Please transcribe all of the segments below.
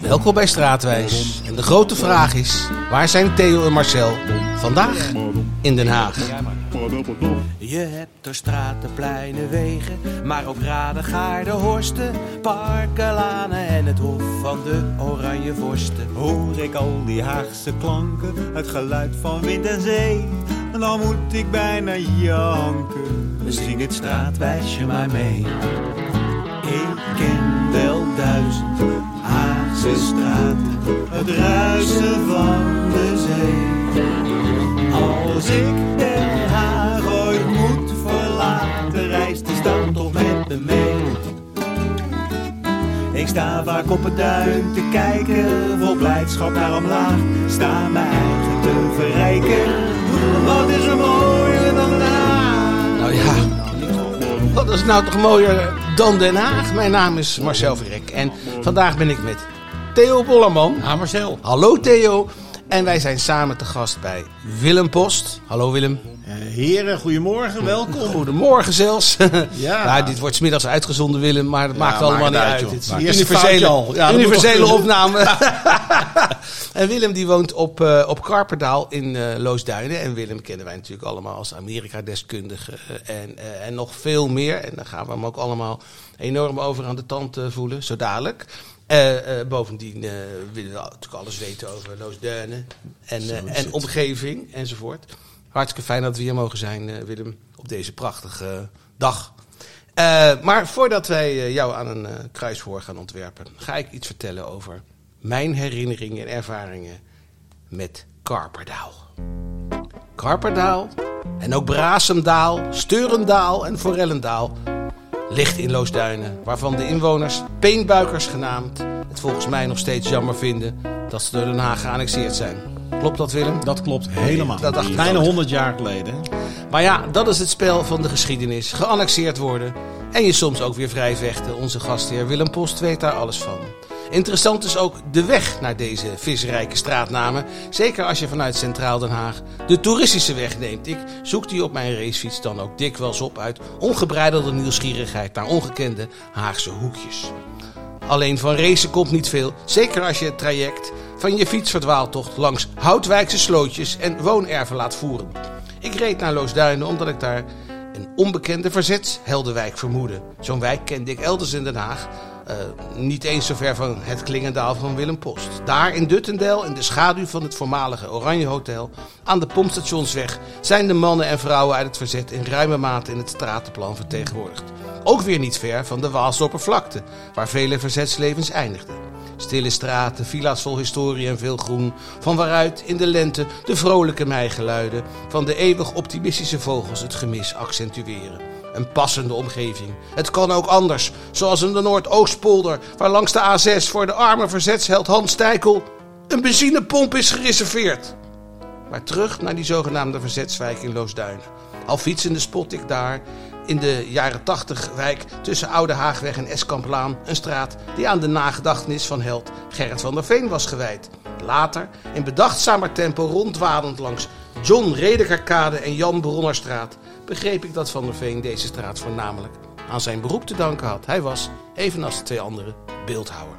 Welkom bij Straatwijs. En de grote vraag is: waar zijn Theo en Marcel vandaag in Den Haag? Je hebt er straten, pleinen, wegen, maar ook raden, gaarden, horsten, parken, lanen en het hof van de oranje vorsten. Hoor ik al die Haagse klanken, het geluid van wind en zee, dan moet ik bijna janken. Zing het straatwijsje maar mee. Ik ken wel Haagse straten, het ruisen van de zee. Als ik Den Haag ooit moet verlaten, reist die stad toch met me mee. Ik sta vaak op het duin te kijken, vol blijdschap naar omlaag. Sta mijn eigen te verrijken, wat is er mooier dan Den Haag? Nou ja, wat is nou toch mooier dan Den Haag? Mijn naam is Marcel Verrek en vandaag ben ik met Theo Bollerman. Ah, Marcel. Hallo Theo. En wij zijn samen te gast bij Willem Post. Hallo Willem. Eh, heren, goedemorgen, welkom. Goedemorgen zelfs. Ja. Nou, dit wordt 's middags uitgezonden Willem, maar dat maakt allemaal maakt niet uit. uit, joh. Het is universele, al. Ja, universele opname. en Willem die woont op, eh, op Karperdaal in eh, Loosduinen. En Willem kennen wij natuurlijk allemaal als Amerika-deskundige en, eh, en nog veel meer. En daar gaan we hem ook allemaal enorm over aan de tand voelen, zo dadelijk. Eh, bovendien eh, willen we natuurlijk alles weten over Loosduinen en, en omgeving enzovoort. Hartstikke fijn dat we hier mogen zijn, Willem, op deze prachtige dag. Maar voordat wij jou aan een kruisvoor gaan ontwerpen, ga ik iets vertellen over mijn herinneringen en ervaringen met Karperdaal. Karperdaal en ook Brasemdaal, Steurendaal en Forellendaal ligt in Loosduinen, waarvan de inwoners Peenbuikers genaamd het volgens mij nog steeds jammer vinden dat ze door Den Haag geannexeerd zijn. Klopt dat, Willem? Dat klopt helemaal. Dat dacht Bijna ook. 100 jaar geleden. Maar ja, dat is het spel van de geschiedenis. Geannexeerd worden en je soms ook weer vrij vechten. Onze gastheer Willem Post weet daar alles van. Interessant is ook de weg naar deze visrijke straatnamen. Zeker als je vanuit Centraal Den Haag de toeristische weg neemt. Ik zoek die op mijn racefiets dan ook dikwijls op uit ongebreidelde nieuwsgierigheid naar ongekende Haagse hoekjes. Alleen van racen komt niet veel, zeker als je het traject van je fietsverdwaaltocht langs Houtwijkse slootjes en woonerven laat voeren. Ik reed naar Loosduinen omdat ik daar een onbekende verzetsheldenwijk vermoedde. Zo'n wijk kende ik elders in Den Haag, eh, niet eens zo ver van het Klingendaal van Willem Post. Daar in Duttendel, in de schaduw van het voormalige Oranje Hotel, aan de Pompstationsweg, zijn de mannen en vrouwen uit het verzet in ruime mate in het stratenplan vertegenwoordigd. Ook weer niet ver van de Waalse oppervlakte, waar vele verzetslevens eindigden. Stille straten, villa's vol historie en veel groen, van waaruit in de lente de vrolijke meigeluiden van de eeuwig optimistische vogels het gemis accentueren. Een passende omgeving. Het kan ook anders, zoals in de Noordoostpolder, waar langs de A6 voor de arme verzetsheld Hans Stijkel een benzinepomp is gereserveerd. Maar terug naar die zogenaamde verzetswijk in Loosduinen. Al fietsende spot ik daar in de jaren 80 wijk tussen Oude Haagweg en Eskamplaan een straat die aan de nagedachtenis van held Gerrit van der Veen was gewijd. Later, in bedachtzamer tempo rondwadend langs John Redekerkade en Jan Bronnerstraat, begreep ik dat Van der Veen deze straat voornamelijk aan zijn beroep te danken had. Hij was, evenals de twee anderen, beeldhouwer.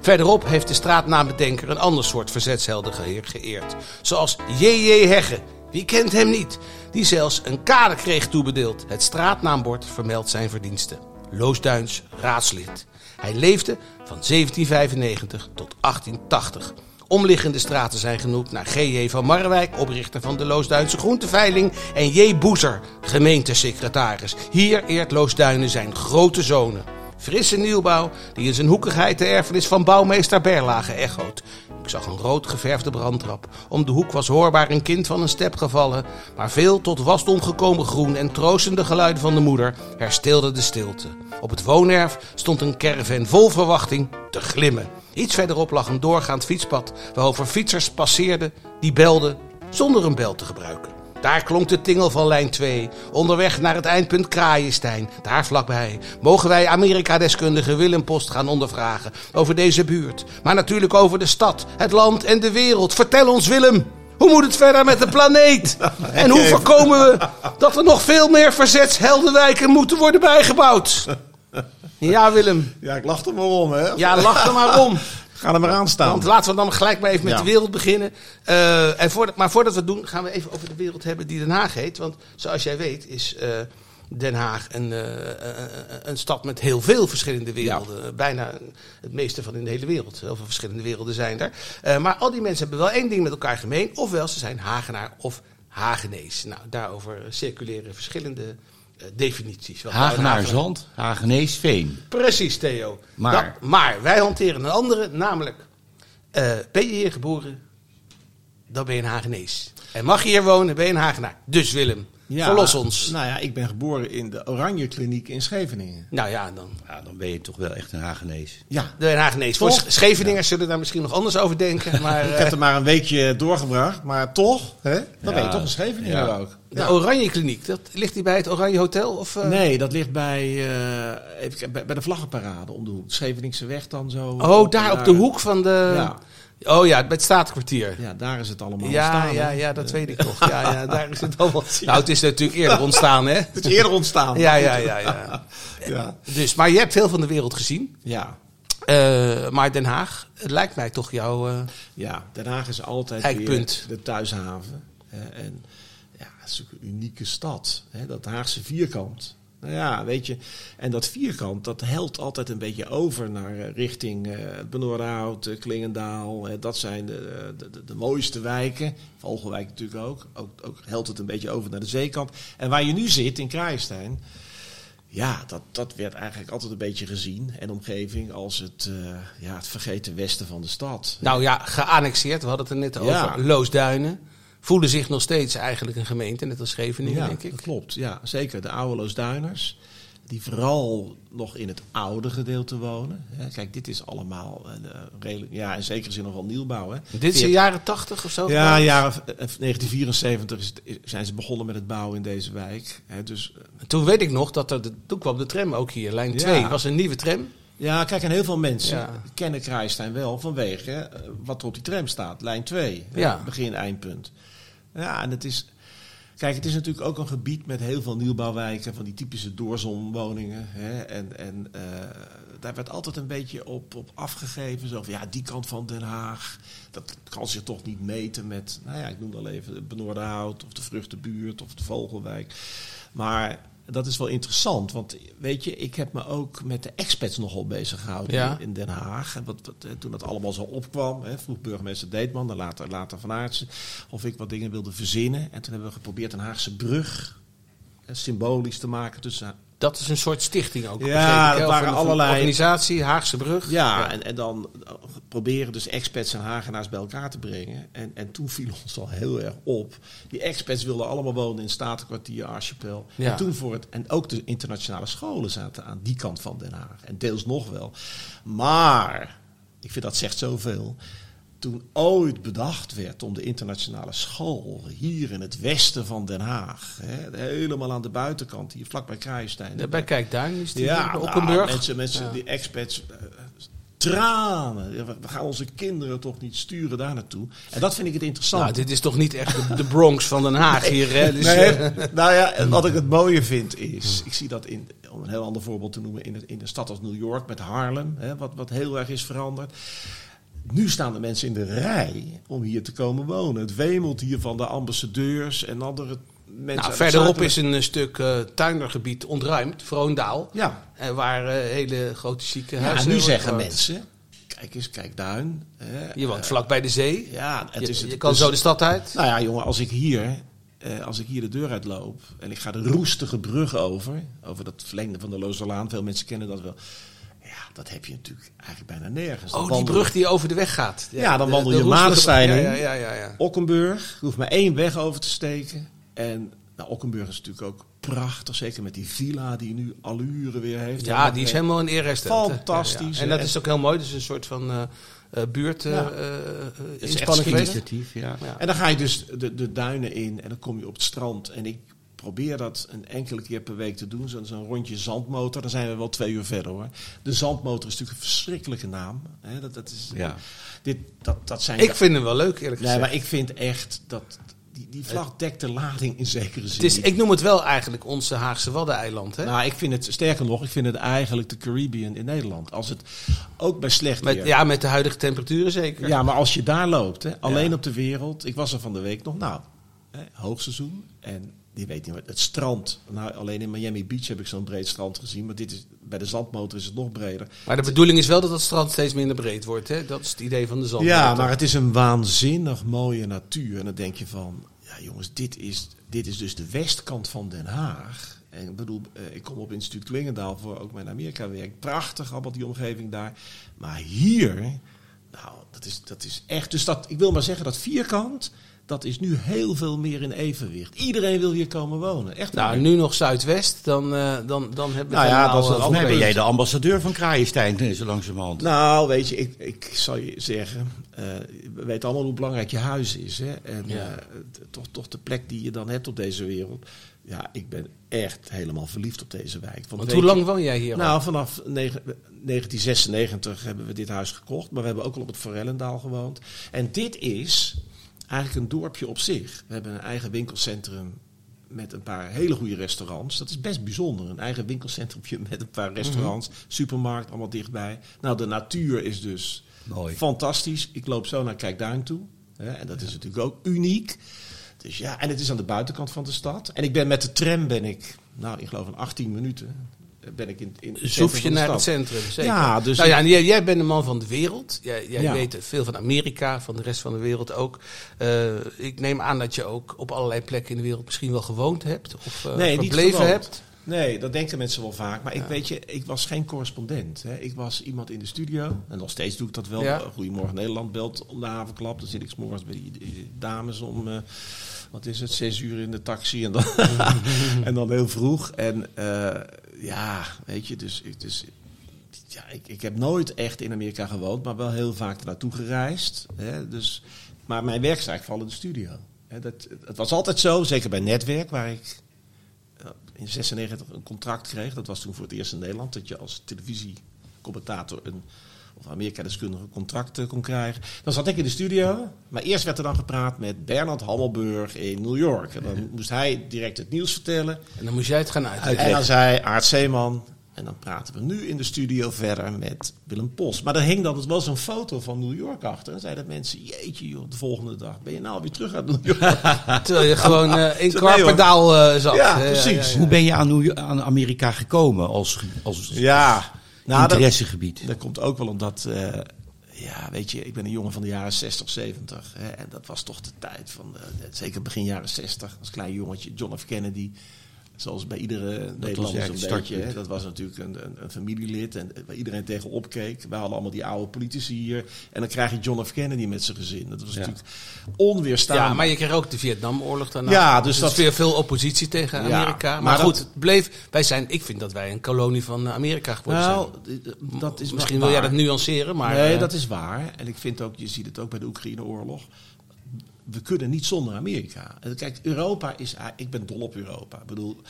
Verderop heeft de straatnaambedenker een ander soort verzetshelden ge- geëerd. Zoals J.J. Hegge, wie kent hem niet? Die zelfs een kade kreeg toebedeeld. Het straatnaambord vermeldt zijn verdiensten. Loosduins raadslid. Hij leefde van 1795 tot 1880. Omliggende straten zijn genoemd naar G.J. van Marwijk, oprichter van de Loosduinse Groenteveiling, en J. Boezer, gemeentesecretaris. Hier eert Loosduinen zijn grote zonen. Frisse nieuwbouw die in zijn hoekigheid de erfenis van bouwmeester Berlage echoot. Ik zag een rood geverfde brandtrap. Om de hoek was hoorbaar een kind van een step gevallen. Maar veel tot wasdom gekomen groen en troostende geluiden van de moeder herstelden de stilte. Op het woonerf stond een caravan vol verwachting te glimmen. Iets verderop lag een doorgaand fietspad waarover fietsers passeerden die belden zonder een bel te gebruiken. Daar klonk de tingel van lijn 2. Onderweg naar het eindpunt Kraaienstein. Daar vlakbij mogen wij Amerika-deskundige Willem Post gaan ondervragen over deze buurt. Maar natuurlijk over de stad, het land en de wereld. Vertel ons Willem, hoe moet het verder met de planeet? En hoe voorkomen we dat er nog veel meer verzetsheldenwijken moeten worden bijgebouwd? Ja, Willem. Ja, ik lach er maar om, hè. Ja, lach er maar om. Ga er maar aan staan. Want laten we dan gelijk maar even met Ja. de wereld beginnen. Eh, en voordat, maar voordat we het doen, gaan we even over de wereld hebben die Den Haag heet. Want zoals jij weet is eh, Den Haag een, eh, een stad met heel veel verschillende werelden. Bijna het meeste van in de hele wereld. Heel veel verschillende werelden zijn er. Maar al die mensen hebben wel één ding met elkaar gemeen. Ofwel, ze zijn Hagenaar of Hagenees. Nou, daarover circuleren verschillende definities. Wat Zand, Hagenees Veen. Precies, Theo. Maar- Dat- maar wij hanteren een andere, namelijk... eh, ben je hier geboren, dan ben je een Hagenees. En mag je hier wonen, ben je een Hagenaar. Dus Willem, Ja, verlos ons. Nou ja, ik ben geboren in de Oranje Kliniek in Scheveningen. Nou ja, dan Ja, dan ben je toch wel echt een Hagenees. Ja. een Hagenees. Voor Toch? Scheveningers zullen daar misschien nog anders over denken. Maar Ik eh, heb er maar een weekje doorgebracht, maar toch, hè, dan Ja. ben je toch een Scheveninger Ja. ook. De Oranje Kliniek, dat, ligt die bij het Oranje Hotel? Of, eh? Nee, dat ligt bij, eh, even, bij, bij de vlaggenparade om de hoek. Scheveningse weg dan zo. Oh, daar op de hoek van de... Ja. Oh ja, bij het Staatkwartier. Ja, daar is het allemaal Ja, ontstaan. ja, hè. ja, dat weet ik nog. Ja, ja, daar is het allemaal. Nou, het is natuurlijk eerder ontstaan, hè? Het is eerder ontstaan. Ja, ja, ja, ja. Ja. Dus, maar je hebt heel van de wereld gezien. Ja. Eh, maar Den Haag, het lijkt mij toch jouw... eh, Ja, Den Haag is altijd weer de thuishaven. hè, en ja, het is natuurlijk een unieke stad. Hè, dat Haagse vierkant. Nou ja, weet je. En dat vierkant, dat helpt altijd een beetje over naar eh, richting eh Benoordenhout, eh, Klingendaal. hè, dat zijn de, de, de, de mooiste wijken. Vogelwijk natuurlijk ook. ook. Ook helpt het een beetje over naar de zeekant. En waar je nu zit, in Kraaienstein... Ja, dat, dat werd eigenlijk altijd een beetje gezien en omgeving als het, ja, het vergeten westen van de stad. nou ja, geannexeerd. We hadden het er net over. Ja. Loosduinen. Voelen zich nog steeds eigenlijk een gemeente, net als Scheveningen, ja, denk ik. dat klopt. Ja, zeker. De oude Loosduiners, die vooral nog in het oude gedeelte wonen. Kijk, dit is allemaal een, eh, redelijk, ja, in zekere zin nog wel nieuwbouw. Hè. Dit is de jaren tachtig of zo? Ja, jaren eh, 1974 is het- zijn ze begonnen met het bouwen in deze wijk. Hè, dus eh, Toen weet ik nog dat er, de, toen kwam de tram ook hier, lijn Ja. 2. was een nieuwe tram. Ja, kijk, en heel veel mensen Ja. kennen Kruistein wel vanwege eh, wat er op die tram staat. Lijn 2, eh, Ja. begin, eindpunt. Ja, en het is... Kijk, het is natuurlijk ook een gebied met heel veel nieuwbouwwijken, van die typische doorzonwoningen. Hè, en en eh, daar werd altijd een beetje op, op afgegeven. Zo van, ja, die kant van Den Haag, dat kan zich toch niet meten met, nou ja, ik noem al even de Benoordenhout of de Vruchtenbuurt of de Vogelwijk. Maar dat is wel interessant, want weet je, ik heb me ook met de expats nogal bezig gehouden Ja. in Den Haag. En wat, wat, eh, toen dat allemaal zo opkwam, hè, vroeg burgemeester Deetman, dan later, later Van Aartsen, of ik wat dingen wilde verzinnen. En toen hebben we geprobeerd een Haagse brug eh, symbolisch te maken tussen Dat is een soort stichting ook. Ja, Of waren allerlei- Organisatie, Haagse Brug. Ja, En, en dan proberen dus expats en Hagenaars bij elkaar te brengen. En, en toen viel ons al heel erg op. Die expats wilden allemaal wonen in Statenkwartier, Archipel. Ja. En toen voor het. En ook de internationale scholen zaten aan die kant van Den Haag. En deels nog wel. Maar, ik vind dat zegt zoveel. Toen ooit bedacht werd om de internationale school hier in het westen van Den Haag, hè, helemaal aan de buitenkant, hier vlakbij Kruistein. Ja, Bij Kijkduin is die Ja, op nou, mensen, mensen Ja. die expats, eh, tranen. We gaan onze kinderen toch niet sturen daar naartoe. En dat vind ik het interessant. Nou, dit is toch niet echt de, de Bronx van Den Haag hier, hè? Dus, Nee, eh, nou ja, en wat ik het mooie vind is, ik zie dat in, om een heel ander voorbeeld te noemen, in, de- in een stad als New York met Harlem, hè, wat, wat heel erg is veranderd. Nu staan de mensen in de rij om hier te komen wonen. Het wemelt hier van de ambassadeurs en andere mensen. nou, verderop is een eh, stuk eh, tuindergebied ontruimd, Vroondaal. Ja, eh, waar hele grote ja ziekenhuizen... en nu zeggen mensen, kijk eens, kijk Duin. hè, Je woont vlak bij de zee. Ja, het je, is het, je kan dus- zo de stad uit. Nou ja, jongen, als ik hier, eh, als ik hier de deur uitloop en ik ga de roestige brug over, over dat verlengde van de Lozelaan, veel mensen kennen dat wel. Ja, dat heb je natuurlijk eigenlijk bijna nergens. Dan Oh, die wandel- brug die over de weg gaat. Ja, dan wandel je Madenstein in. ja, ja, ja, ja. Okkenburg, je hoeft maar één weg over te steken. En nou, Okkenburg is natuurlijk ook prachtig, zeker met die villa die nu allure weer heeft. Ja, die is helemaal in eer hersteld. hè. Fantastisch, Ja. En dat is ook heel mooi. Dus een soort van eh buurt Ja. geweest. Initiatief, ja. Ja. En dan ga je dus de, de duinen in en dan kom je op het strand. En ik probeer dat een enkele keer per week te doen. Zo'n rondje zandmotor. Dan zijn we wel twee uur verder hoor. De zandmotor is natuurlijk een verschrikkelijke naam. Hè, dat, dat, is, Ja. dit, dat, dat zijn Ik vind hem wel leuk, eerlijk Nee, gezegd. maar ik vind echt dat die, die vlag dekt de lading in zekere zin Het is, ik noem het wel eigenlijk onze Haagse Waddeneiland. Hè? Nou, ik vind het, sterker nog, ik vind het eigenlijk de Caribbean in Nederland. Als het, ook bij slecht weer. met, ja, met de huidige temperaturen zeker. Ja, maar als je daar loopt, hè, alleen op de wereld. Ik was er van de week nog, nou, hè, hoogseizoen. En die weet niet wat. Het strand. Nou, alleen in Miami Beach heb ik zo'n breed strand gezien. Maar dit is, bij de zandmotor is het nog breder. Maar de bedoeling is wel dat het strand steeds minder breed wordt. Hè? Dat is het idee van de zand. Ja, maar het is een waanzinnig mooie natuur. En dan denk je van, ja jongens, dit is, dit is dus de westkant van Den Haag. En ik bedoel, eh, ik kom op instituut Klingendaal voor ook mijn Amerika werk. Prachtig, allemaal die omgeving daar. Maar hier, nou, dat is, dat is echt. Dus dat, ik wil maar zeggen, dat vierkant, dat is nu heel veel meer in evenwicht. Iedereen wil hier komen wonen. Echt Nou, waar. nu nog Zuidwest, dan, eh, dan, dan hebben we Nou ja, dat mij ben jij de ambassadeur van Kraaienstein, eh, zo langzamerhand. Nou, weet je, ik, ik zal je zeggen, eh, we weten allemaal hoe belangrijk je huis is. Hè? En Ja. eh, toch, toch de plek die je dan hebt op deze wereld. Ja, ik ben echt helemaal verliefd op deze wijk. Want hoe je- lang woon jij hier al? Nou, vanaf negen- 1996 hebben we dit huis gekocht. Maar we hebben ook al op het Forellendaal gewoond. En dit is eigenlijk een dorpje op zich. We hebben een eigen winkelcentrum met een paar hele goede restaurants. Dat is best bijzonder. Een eigen winkelcentrumpje met een paar restaurants. Supermarkt, allemaal dichtbij. Nou, de natuur is dus Mooi. fantastisch. Ik loop zo naar Kijkduin toe. Hè, en dat is natuurlijk ook uniek. Dus ja, en het is aan de buitenkant van de stad. En ik ben met de tram ben ik, nou, ik geloof in 18 minuten ben ik in, in het Zoef je naar het centrum, zeker. Ja, dus nou ja, en jij, jij bent een man van de wereld. Jij, jij Ja. weet veel van Amerika, van de rest van de wereld ook. Eh, ik neem aan dat je ook op allerlei plekken in de wereld misschien wel gewoond hebt. Of eh, Nee, verbleven hebt. Nee, dat denken mensen wel vaak. Maar ik weet je, ik was geen correspondent. Hè. Ik was iemand in de studio. En nog steeds doe ik dat wel. Ja. Eh, Goedemorgen Nederland belt om de havenklap. Dan zit ik 's morgens bij die, dames om, wat is het, zes uur in de taxi. En dan, en dan heel vroeg. En ja, weet je, dus, dus ja, ik, ik heb nooit echt in Amerika gewoond. Maar wel heel vaak naartoe gereisd. Hè. Dus, maar mijn werk is eigenlijk vooral in de studio. Hè, dat, het was altijd zo, zeker bij Netwerk, waar ik eh, in 96 een contract kreeg. Dat was toen voor het eerst in Nederland. Dat je als televisiecommentator een of Amerika-deskundige contract eh, kon krijgen. Dan zat ik in de studio. Maar eerst werd er dan gepraat met Bernard Hammelburg in New York. En dan moest hij direct het nieuws vertellen. En dan moest jij het gaan uitleggen. En dan zei Aart Zeeman... En dan praten we nu in de studio verder met Willem Post. Maar er hing dan wel zo'n foto van New York achter. En zeiden mensen, jeetje joh, de volgende dag ben je nou weer terug uit New York. Terwijl je gewoon eh, in. Kwarpedaal eh zat. Ja, precies. Hoe ben je aan, New- aan Amerika gekomen als, als ja, nou, interessegebied? dat komt ook wel omdat... eh, ja, weet je, ik ben een jongen van de jaren 60, 70. Hè, en dat was toch de tijd van, eh, zeker begin jaren 60. Als klein jongetje, John F. Kennedy... Zoals bij iedere Nederlander beetje. startpunt. Hè. Dat was natuurlijk een, een, een familielid en waar iedereen tegen opkeek. We hadden allemaal die oude politici hier. En dan krijg je John F. Kennedy met zijn gezin. Dat was Ja. natuurlijk onweerstaanbaar. Ja, maar je kreeg ook de Vietnamoorlog daarna. Ja, dus dus dat- weer veel oppositie tegen Ja, Amerika. maar, maar goed, dat- het bleef. Wij zijn, ik vind dat wij een kolonie van Amerika geworden nou, zijn. dat is Misschien waar. wil jij dat nuanceren, maar. nee, eh, dat is waar. En ik vind ook, je ziet het ook bij de Oekraïne-oorlog. We kunnen niet zonder Amerika. Kijk, Europa is. Ik ben dol op Europa. Ik bedoel,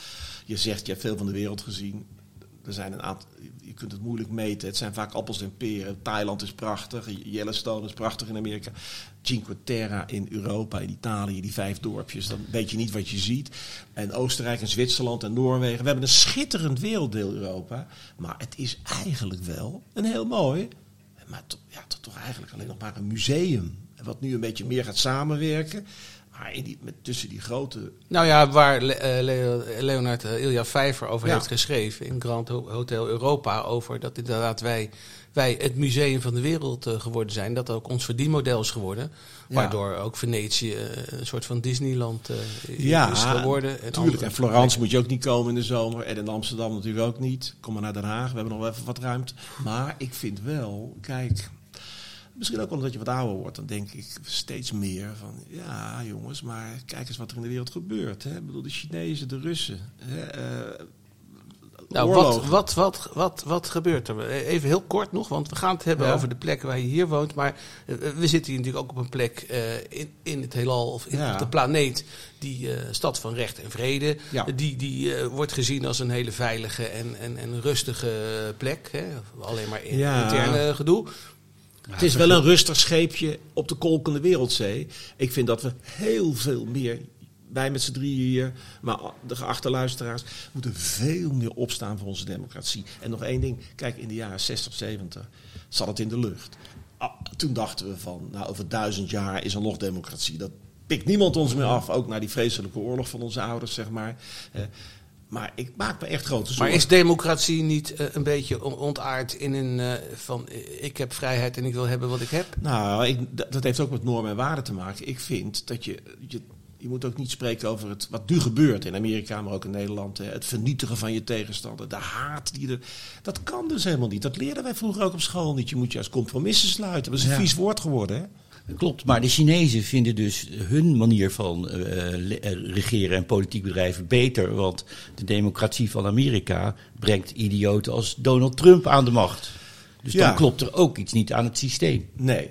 je zegt, je hebt veel van de wereld gezien. Er zijn een aantal. Je kunt het moeilijk meten. Het zijn vaak appels en peren. Thailand is prachtig. Yellowstone is prachtig in Amerika. Cinque Terre in Europa, in Italië, die vijf dorpjes. Dan weet je niet wat je ziet. En Oostenrijk en Zwitserland en Noorwegen. We hebben een schitterend werelddeel Europa. Maar het is eigenlijk wel een heel mooi. Maar ja, toch eigenlijk alleen nog maar een museum. Wat nu een beetje meer gaat samenwerken. Maar in die, met, tussen die grote Nou ja, waar Le- eh, Leo- Leonard eh, Ilja Vijver over Ja. heeft geschreven in Grand Ho- Hotel Europa. Over dat inderdaad wij, wij het museum van de wereld eh, geworden zijn. Dat ook ons verdienmodel is geworden. Ja. Waardoor ook Venetië een soort van Disneyland Ja, is geworden. En Tuurlijk, andere en Florence moet je ook niet komen in de zomer. En in Amsterdam natuurlijk ook niet. Kom maar naar Den Haag, we hebben nog wel even wat ruimte. Maar ik vind wel, kijk, misschien ook omdat je wat ouder wordt, dan denk ik steeds meer van, ja jongens, maar kijk eens wat er in de wereld gebeurt. Hè? Ik bedoel, de Chinezen, de Russen. Hè? eh, Nou, wat, wat, wat, wat, wat gebeurt er? Even heel kort nog, want we gaan het hebben Ja. over de plek waar je hier woont. Maar eh, we zitten hier natuurlijk ook op een plek eh, in, in het heelal, of in, Ja. op de planeet, die stad van recht en vrede. Ja. Die, die wordt gezien als een hele veilige en, en, en rustige plek. Hè? Alleen maar in, interne gedoe. Het is wel een rustig scheepje op de kolkende wereldzee. Ik vind dat we heel veel meer, wij met z'n drieën hier, maar de geachte luisteraars, moeten veel meer opstaan voor onze democratie. En nog één ding, kijk, in de jaren 60, 70 zat het in de lucht. Ah, toen dachten we van, nou over duizend jaar is er nog democratie. Dat pikt niemand ons meer af, ook na die vreselijke oorlog van onze ouders, zeg maar. Maar ik maak me echt grote zorgen. Maar is democratie niet eh, een beetje on- ontaard in een eh, van eh, ik heb vrijheid en ik wil hebben wat ik heb? Nou, ik, dat dat heeft ook met normen en waarden te maken. Ik vind dat je, je, je moet ook niet spreken over het, wat nu gebeurt in Amerika, maar ook in Nederland. hè. Het vernietigen van je tegenstander, de haat die er... Dat kan dus helemaal niet. Dat leerden wij vroeger ook op school niet. Je moet juist compromissen sluiten. Dat is een Ja. vies woord geworden, hè? Klopt, maar de Chinezen vinden dus hun manier van eh, eh, regeren en politiek bedrijven beter. Want de democratie van Amerika brengt idioten als Donald Trump aan de macht. Dus Ja. dan klopt er ook iets niet aan het systeem. Nee,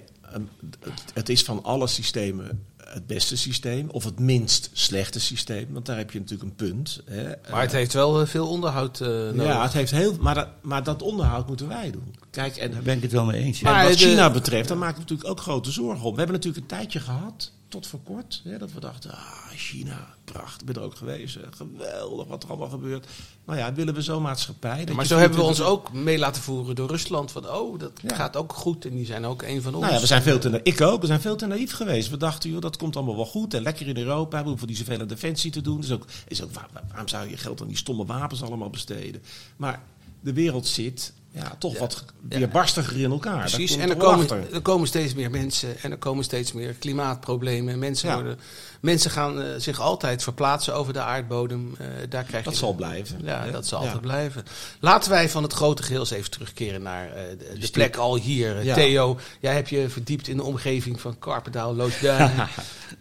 het is van alle systemen het beste systeem. Of het minst slechte systeem. Want daar heb je natuurlijk een punt. Hè. Maar het heeft wel eh, veel onderhoud eh, nodig. ja, het heeft heel, maar, dat, maar dat onderhoud moeten wij doen. Kijk, en Daar ben ik het wel mee eens. Maar en wat de- China betreft, daar maken we natuurlijk ook grote zorgen om. We hebben natuurlijk een tijdje gehad, tot voor kort, hè, dat we dachten, ah, China, prachtig, ik ben er ook geweest, hè, geweldig wat er allemaal gebeurt. Nou ja, willen we zo'n maatschappij? maar zo hebben we ons 24 ook mee laten voeren door Rusland. Van, oh, dat Ja. gaat ook goed en die zijn ook een van ons. Nou ja, we zijn veel te na- ik ook, we zijn veel te naïef geweest. We dachten, joh, dat komt allemaal wel goed en lekker in Europa. We hoeven niet zoveel aan defensie te doen. Dus ook, is ook, waar- waar- waarom zou je geld aan die stomme wapens allemaal besteden? Maar de wereld zit ja, toch wat weerbarstiger in elkaar. Precies, en er komen, achter. er komen steeds meer mensen en er komen steeds meer klimaatproblemen. Mensen, Ja. worden, mensen gaan eh, zich altijd verplaatsen over de aardbodem. Eh, daar krijg Dat je zal blijven. Ja, dat zal Ja. altijd blijven. Laten wij van het grote geheel eens even terugkeren naar eh, de, de plek al hier. Ja. Theo, jij hebt je verdiept in de omgeving van Karpendaal, Loosduin.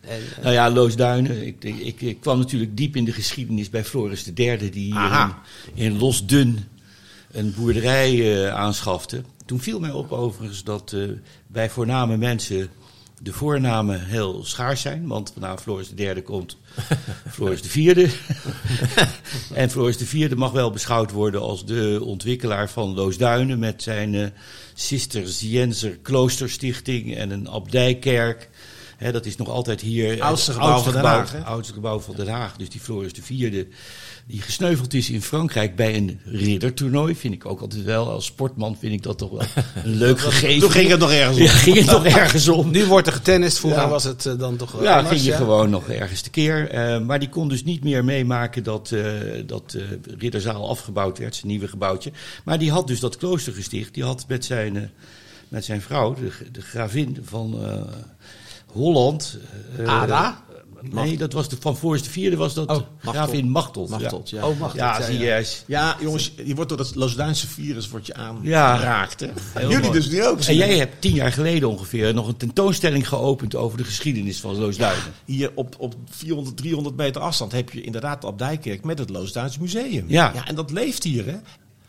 en, Nou ja, Loosduinen. Ik, ik, ik, kwam natuurlijk diep in de geschiedenis bij Floris III, die hier in, in Losdun een boerderij eh, aanschafte. Toen viel mij op overigens dat eh, bij voorname mensen de voornamen heel schaars zijn. Want vanaf Floris III komt Floris IV. en Floris IV mag wel beschouwd worden als de ontwikkelaar van Loosduinen met zijn eh Cisterciënser Kloosterstichting en een abdijkerk. Dat is nog altijd hier het Oudste gebouw van Den Haag, oudste gebouw van Den Haag. Dus die Floris IV, die gesneuveld is in Frankrijk bij een riddertoernooi. Vind ik ook altijd wel, als sportman vind ik dat toch wel een leuk gegeven. Toen ging het nog ergens om. Ja, ging het nog ergens om. nu wordt er getennist, vroeger Ja. was het eh, dan toch wel Ja, anders, ging je ja? gewoon nog ergens tekeer. Eh maar die kon dus niet meer meemaken dat, eh dat eh, Ridderzaal afgebouwd werd, zijn nieuwe gebouwtje. Maar die had dus dat klooster gesticht. Die had met zijn, eh, met zijn vrouw, de, de gravin van eh, Holland. eh, Ada? Nee, dat was de, van Floris de Vierde was dat Oh, gravin Machteld. Machteld, ja. Oh, mag Ja, zie je. ja. eens. Ja, jongens, je wordt door dat Loosduinse virus wordt je Ja. aangeraakt. hè? Jullie mooi. dus nu ook. En jij hebt tien jaar geleden ongeveer nog een tentoonstelling geopend over de geschiedenis van Loosduinen. Hier op, op 400, 300 meter afstand heb je inderdaad de Abdijkerk met het Loosduins Museum. Ja. En dat leeft hier, hè?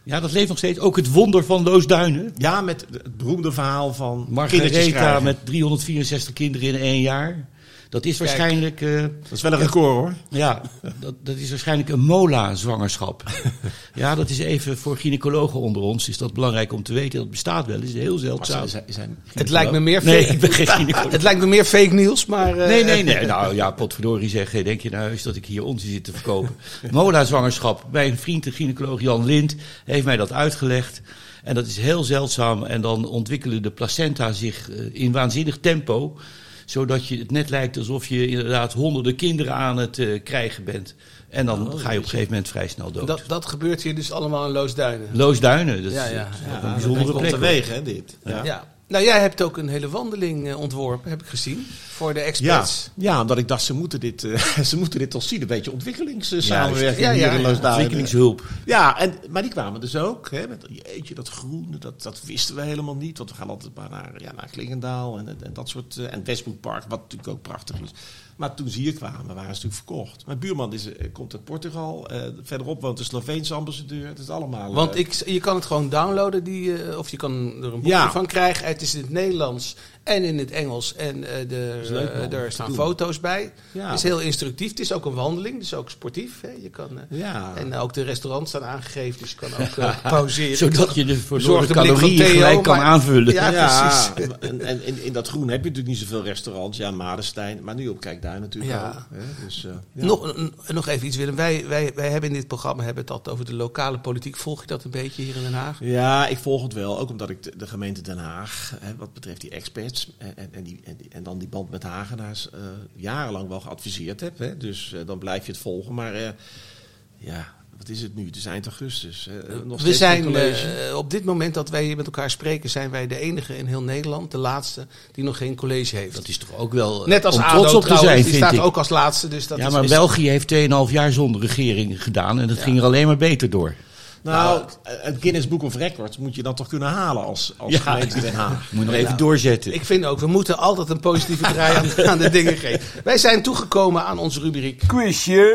Ja, dat leeft nog steeds. Ook het wonder van Loosduinen. Ja, met het beroemde verhaal van Margaretha met 364 kinderen in één jaar. Dat is waarschijnlijk, eh, Dat is wel een record, hoor. ja, dat, dat is waarschijnlijk een mola-zwangerschap. ja, dat is even voor gynaecologen onder ons. Is dat belangrijk om te weten. Dat bestaat wel. Dat is heel zeldzaam. Zijn- zijn- Het lijkt me meer Nee, fake, ik ben geen gynaecoloog. het lijkt me meer fake nieuws, maar... eh, Nee, nee, nee. Nou ja, potverdorie zeggen. Denk je nou eens dat ik hier onzin zit te verkopen? Mola-zwangerschap. Bij een vriend, de gynaecoloog Jan Lind, heeft mij dat uitgelegd. En dat is heel zeldzaam. En dan ontwikkelen de placenta zich eh, in waanzinnig tempo. Zodat je het net lijkt alsof je inderdaad honderden kinderen aan het eh, krijgen bent. En dan ga je op een gegeven moment vrij snel dood. Dat, dat gebeurt hier dus allemaal in Loosduinen. Loosduinen, dat is, Ja, ja. dat is Ja, een bijzondere plek. komt teweeg, hè, dit. Ja. Ja. Nou, jij hebt ook een hele wandeling eh, ontworpen, heb ik gezien, voor de experts. ja, omdat ik dacht, ze moeten dit, eh, ze moeten dit toch zien. Een beetje ontwikkelingssamenwerking Ja, ja, hier in. Ontwikkelingshulp. Ja, en, maar die kwamen dus ook. Hè, met, jeetje, dat groene, dat, dat wisten we helemaal niet. Want we gaan altijd maar naar, ja, naar Klingendaal en, en dat soort... eh, en Westbroekpark, wat natuurlijk ook prachtig is. Maar toen ze hier kwamen, waren ze natuurlijk verkocht. Mijn buurman is, eh, komt uit Portugal. eh, verderop woont de Sloveense ambassadeur. Het is allemaal... Want eh, ik, je kan het gewoon downloaden, die, of je kan er een boekje Ja. van krijgen. Het is in het Nederlands En in het Engels. En eh, de, is leuk, man. eh, er staan foto's bij. Ja. Het is heel instructief. Het is ook een wandeling. Dus ook sportief. Hè. Je kan, eh, Ja. En ook de restaurants staan aangegeven. Dus je kan ook pauzeren. Zodat je de Zorg verloren de blik van calorieën Theo, gelijk kan maar- aanvullen. Ja, Ja, precies. en, en in, in dat groen heb je natuurlijk niet zoveel restaurants. Ja, Madenstein. Maar nu op Kijkduin natuurlijk Ja. ook. Hè? Dus, eh, ja. Nog, nog even iets, Willem. Wij, wij, wij hebben in dit programma hebben het altijd over de lokale politiek. Volg je dat een beetje hier in Den Haag? Ja, ik volg het wel. Ook omdat ik de, de gemeente Den Haag, hè, wat betreft die experts en, en, en, die, en, die- en dan die band met Hagenaars, eh, jarenlang wel geadviseerd heb. Hè. Dus eh, dan blijf je het volgen. Maar eh, ja, wat is het nu? Het is eind augustus. nog We zijn eh, op dit moment dat wij hier met elkaar spreken, zijn wij de enige in heel Nederland, de laatste, die nog geen college heeft. Dat is toch ook wel Net als om ADO trots op te trouwens, zijn, die staat ik. ook als laatste. Dus dat ja, is, maar is- België heeft 2,5 jaar zonder regering gedaan en dat ging er alleen maar beter door. Nou, het Guinness Book of Records moet je dan toch kunnen halen als, als Ja. gemeente Den Haag. Moet je nog even doorzetten. Ik vind ook, we moeten altijd een positieve draai aan, aan de dingen geven. Wij zijn toegekomen aan onze rubriek Quizje!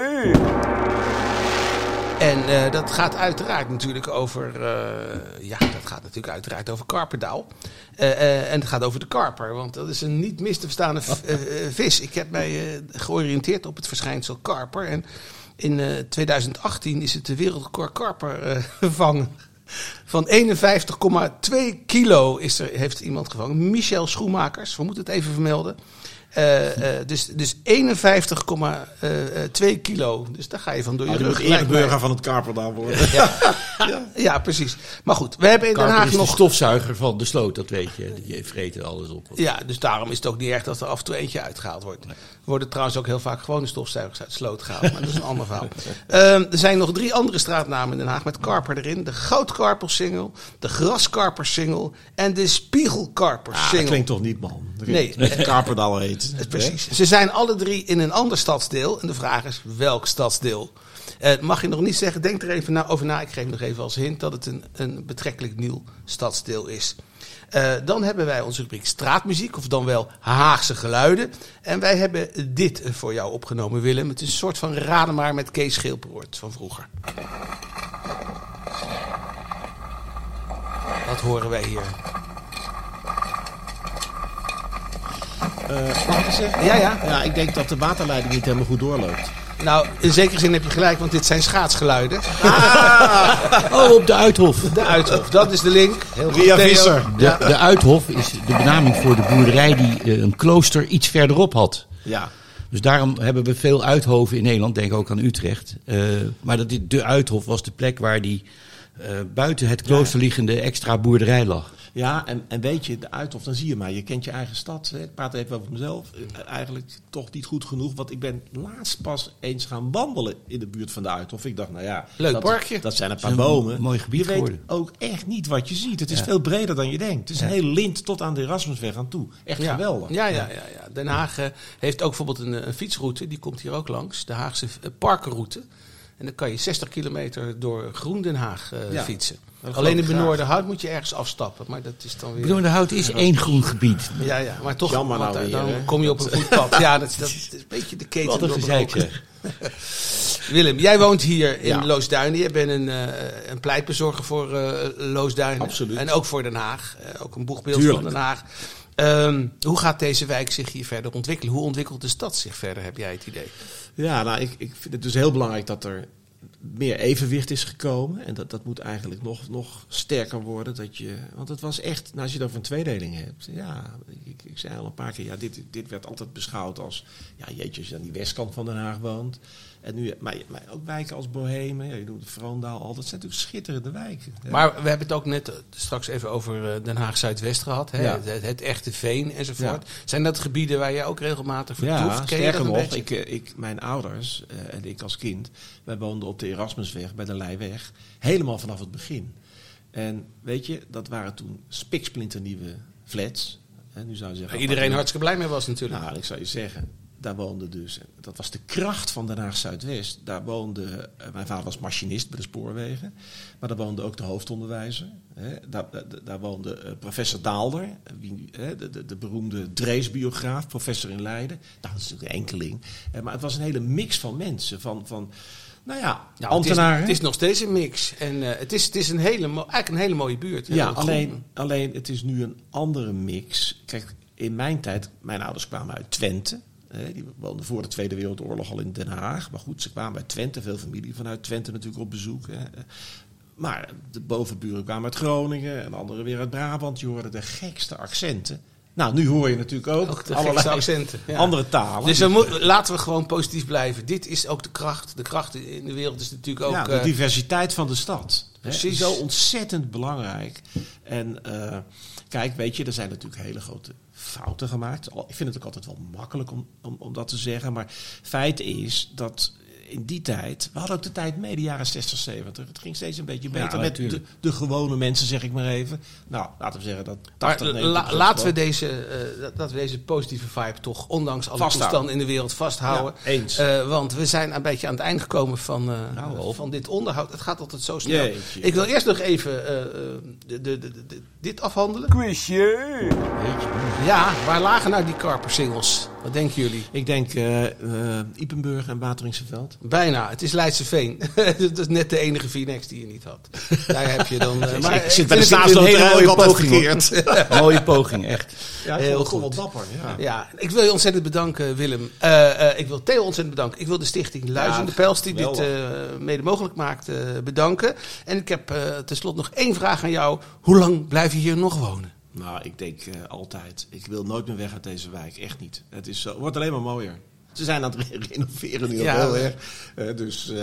En eh, dat gaat uiteraard natuurlijk over. eh, ja, dat gaat natuurlijk uiteraard over karperdaal. Eh, eh, en het gaat over de karper, want dat is een niet mis te verstaande vis. Ik heb mij eh, georiënteerd op het verschijnsel karper. En in eh, 2018 is het de wereldrecord karper eh, gevangen. Van 51,2 kilo is er, heeft iemand gevangen. Michel Schoenmakers, we moeten het even vermelden. Eh, eh, dus dus 51,2 kilo. Dus daar ga je van door je Oh, je rug. mij. ereburger van het Karperdaal worden. Ja. ja, precies. Maar goed, we hebben in Den Haag is de nog... stofzuiger van de sloot, dat weet je. Die vreten alles op. Ja, dus daarom is het ook niet erg dat er af en toe eentje uitgehaald wordt. Er worden trouwens ook heel vaak gewone stofzuigers uit de sloot gehaald. Maar dat is een ander verhaal. Ehm, er zijn nog drie andere straatnamen in Den Haag met karper erin. De goudkarpersingel, de graskarpersingel en de Ah, spiegelkarpersingel. dat klinkt toch niet, man. Nee. Karperdaal heet. Precies. Ze zijn alle drie in een ander stadsdeel. En de vraag is welk stadsdeel? Eh, mag je nog niet zeggen, denk er even na, over na. Ik geef nog even als hint dat het een, een betrekkelijk nieuw stadsdeel is. Eh, dan hebben wij onze rubriek straatmuziek, of dan wel Haagse geluiden. En wij hebben dit voor jou opgenomen, Willem. Het is een soort van raden maar met Kees Geelperoort van vroeger. Wat horen wij hier? Eh, zeggen? Ja, ja. Ja, ik denk dat de waterleiding niet helemaal goed doorloopt. Nou, in zekere zin heb je gelijk, want dit zijn schaatsgeluiden. Oh, op de Uithof. De Uithof, dat is de link. Heel goed, Ria Theo. Visser. De, de Uithof is de benaming voor de boerderij die eh, een klooster iets verderop had. Ja. Dus daarom hebben we veel uithoven in Nederland, denk ook aan Utrecht. Eh, maar dat, de Uithof was de plek waar die eh, buiten het klooster liggende extra boerderij lag. Ja, en, en weet je, de Uithof, dan zie je maar. Je kent je eigen stad. Hè. Ik praat even over mezelf. Eh, Eigenlijk toch niet goed genoeg. Want ik ben laatst pas eens gaan wandelen in de buurt van de Uithof. Ik dacht, nou ja... Leuk dat, parkje. Dat zijn een paar een bomen. mooi gebied je weet geworden. ook echt niet wat je ziet. Het is Ja. veel breder dan je denkt. Het is een hele lint tot aan de Erasmusweg aan toe. Echt Ja. geweldig. Ja, ja, ja, ja. Den Haag eh, heeft ook bijvoorbeeld een, een fietsroute, die komt hier ook langs. De Haagse parkenroute. En dan kan je 60 kilometer door Groen Den Haag eh, Ja. fietsen. Alleen in geloof ik Benoordenhout moet je ergens afstappen. Maar dat is dan weer... Bloemenhout is één groen gebied. Ja, ja, maar toch, Jammer nou eh, weer, dan kom je op een voetpad. Ja, dat, is- dat is een beetje de keten Wat een gezeik doorbroken. zeg. Willem, jij woont hier in Ja. Loosduinen. Je bent een, eh, een pleitbezorger voor eh Loosduinen. Absoluut. En ook voor Den Haag. Eh, ook een boegbeeld Tuurlijk. van Den Haag. Ehm, hoe gaat deze wijk zich hier verder ontwikkelen? Hoe ontwikkelt de stad zich verder, heb jij het idee? Ja, nou, ik, ik vind het dus heel belangrijk dat er meer evenwicht is gekomen. En dat, dat moet eigenlijk nog, nog sterker worden. Dat je, want het was echt, nou, als je over een tweedeling hebt. Ja, ik, ik zei al een paar keer, ja, dit, dit werd altijd beschouwd als... Ja, jeetje, je aan die westkant van Den Haag woont. En nu, maar, maar ook wijken als Bohemen, ja, je noemt Vroondaal al. Dat zijn natuurlijk schitterende wijken. Ja. Maar we hebben het ook net eh, straks even over eh, Den Haag Zuidwest gehad. Hè? Ja. Het, het echte veen enzovoort. Zijn dat gebieden waar jij ook regelmatig vertoeft? Ja, sterker nog, beetje? ik, eh, ik, mijn ouders en ik als kind, wij woonden op de Erasmusweg bij de Leiweg, helemaal vanaf het begin. En weet je, dat waren toen spiksplinternieuwe flats. En nu zou je zeggen, iedereen hartstikke blij mee was natuurlijk. Nou, ik zou je zeggen, daar woonde dus, dat was de kracht van Den Haag Zuidwest. Daar woonde, eh, mijn vader was machinist bij de spoorwegen, maar daar woonde ook de hoofdonderwijzer. Hè. Daar, daar, daar woonde eh, professor Daalder, wie, hè, de, de, de beroemde Drees-biograaf, professor in Leiden. Nou, dat is natuurlijk een enkeling. Maar het was een hele mix van mensen, van, van nou ja, het, is, ambtenaren. het is nog steeds een mix. En eh, het is, het is een hele, eigenlijk een hele mooie buurt. Ja, groen. alleen, alleen het is nu een andere mix. Kijk, in mijn tijd, mijn ouders kwamen uit Twente. Die woonden voor de Tweede Wereldoorlog al in Den Haag. Maar goed, ze kwamen uit Twente, veel familie vanuit Twente natuurlijk op bezoek. Hè. Maar de bovenburen kwamen uit Groningen en anderen weer uit Brabant. Je hoorde de gekste accenten. Nou, nu hoor je natuurlijk ook, Ook allerlei accenten. ja. andere talen. Dus we moet- laten we gewoon positief blijven. Dit is ook de kracht. De kracht in de wereld is natuurlijk ook... ja, de eh, diversiteit van de stad. Hè, Precies. Zo ontzettend belangrijk. En eh, kijk, weet je, er zijn natuurlijk hele grote fouten gemaakt. Ik vind het ook altijd wel makkelijk om, om, om dat te zeggen. Maar feit is dat in die tijd... We hadden ook de tijd mee, de jaren 60, 70. Het ging steeds een beetje Ja, beter met de, de gewone mensen, zeg ik maar even. Nou, laten we zeggen dat 80, Maar 90 la- laten we deze, eh, dat- we deze positieve vibe toch, ondanks alle toestanden in de wereld, vasthouden. Ja, eens. Eh, want we zijn een beetje aan het eind gekomen van, eh, Nou, van dit onderhoud. Het gaat altijd zo snel. Jeetje. Ik wil eerst nog even de, de, de, de- dit afhandelen. Quizje! Ja, waar lagen nou die Carper singles? Wat denken jullie? Ik denk eh eh, Ipenburg en Wateringse Veld. Bijna. Het is Leidseveen. dat is net de enige Phoenix die je niet had. Daar heb je dan... eh, maar ik zit bij de hele staatsloterij mooie ook altijd poging. Mooie echt. Ja, Heel goed. wel dapper. Ja. Ja, ik wil je ontzettend bedanken, Willem. Eh, eh, ik wil Theo ontzettend bedanken. Ik wil de stichting Luizende Ja, Pels, die dit eh, mede mogelijk maakt, eh, bedanken. En ik heb eh tenslotte nog één vraag aan jou. Hoe lang blijf je hier nog wonen? Nou, ik denk eh, altijd. Ik wil nooit meer weg uit deze wijk. Echt niet. Het is zo, het wordt alleen maar mooier. Ze zijn aan het re- renoveren nu al Ja. heel erg. Eh, dus eh,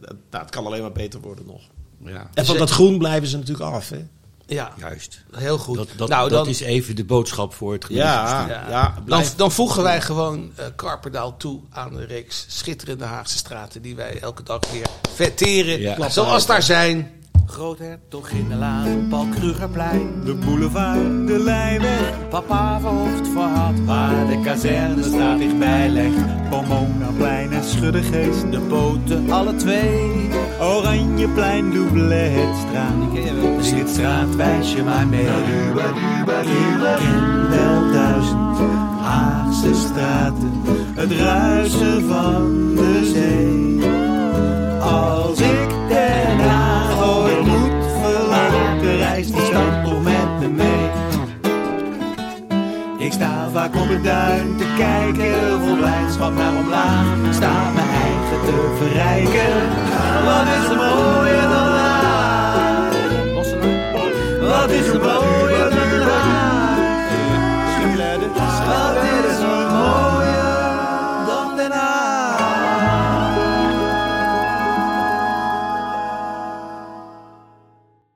dat- nou, het kan alleen maar beter worden nog. Ja, En van dat groen blijven ze natuurlijk af. Hè? Ja, juist. heel goed. Dat, dat, nou, dat dan, is even de boodschap voor het Ja, gemeentebestuur. ja, dan, blijf. dan voegen wij gewoon eh Karperdaal toe aan de reeks schitterende Haagse straten... die wij elke dag weer verteren, Ja. zoals daar zijn. Groothertoginnenlaan, Paul Krugerplein. De boulevard, de Lijnweg, Papa verhoofd voor had, waar de kazernestraat dichtbij legt. Pomonaplein en Schuddegeest, de boten alle twee. Oranjeplein, Doublehetstraat. De Slitstraat, wijs je maar mee. Ken wel duizend Haagse straten, het ruisen van de zee. met me. Ik sta vaak op het duin te kijken, vol blijdschap naar omlaag. Sta mijn eigen te verrijken. Wat is er mooier dan laag? Wat is er mooier dan laag? Wat is er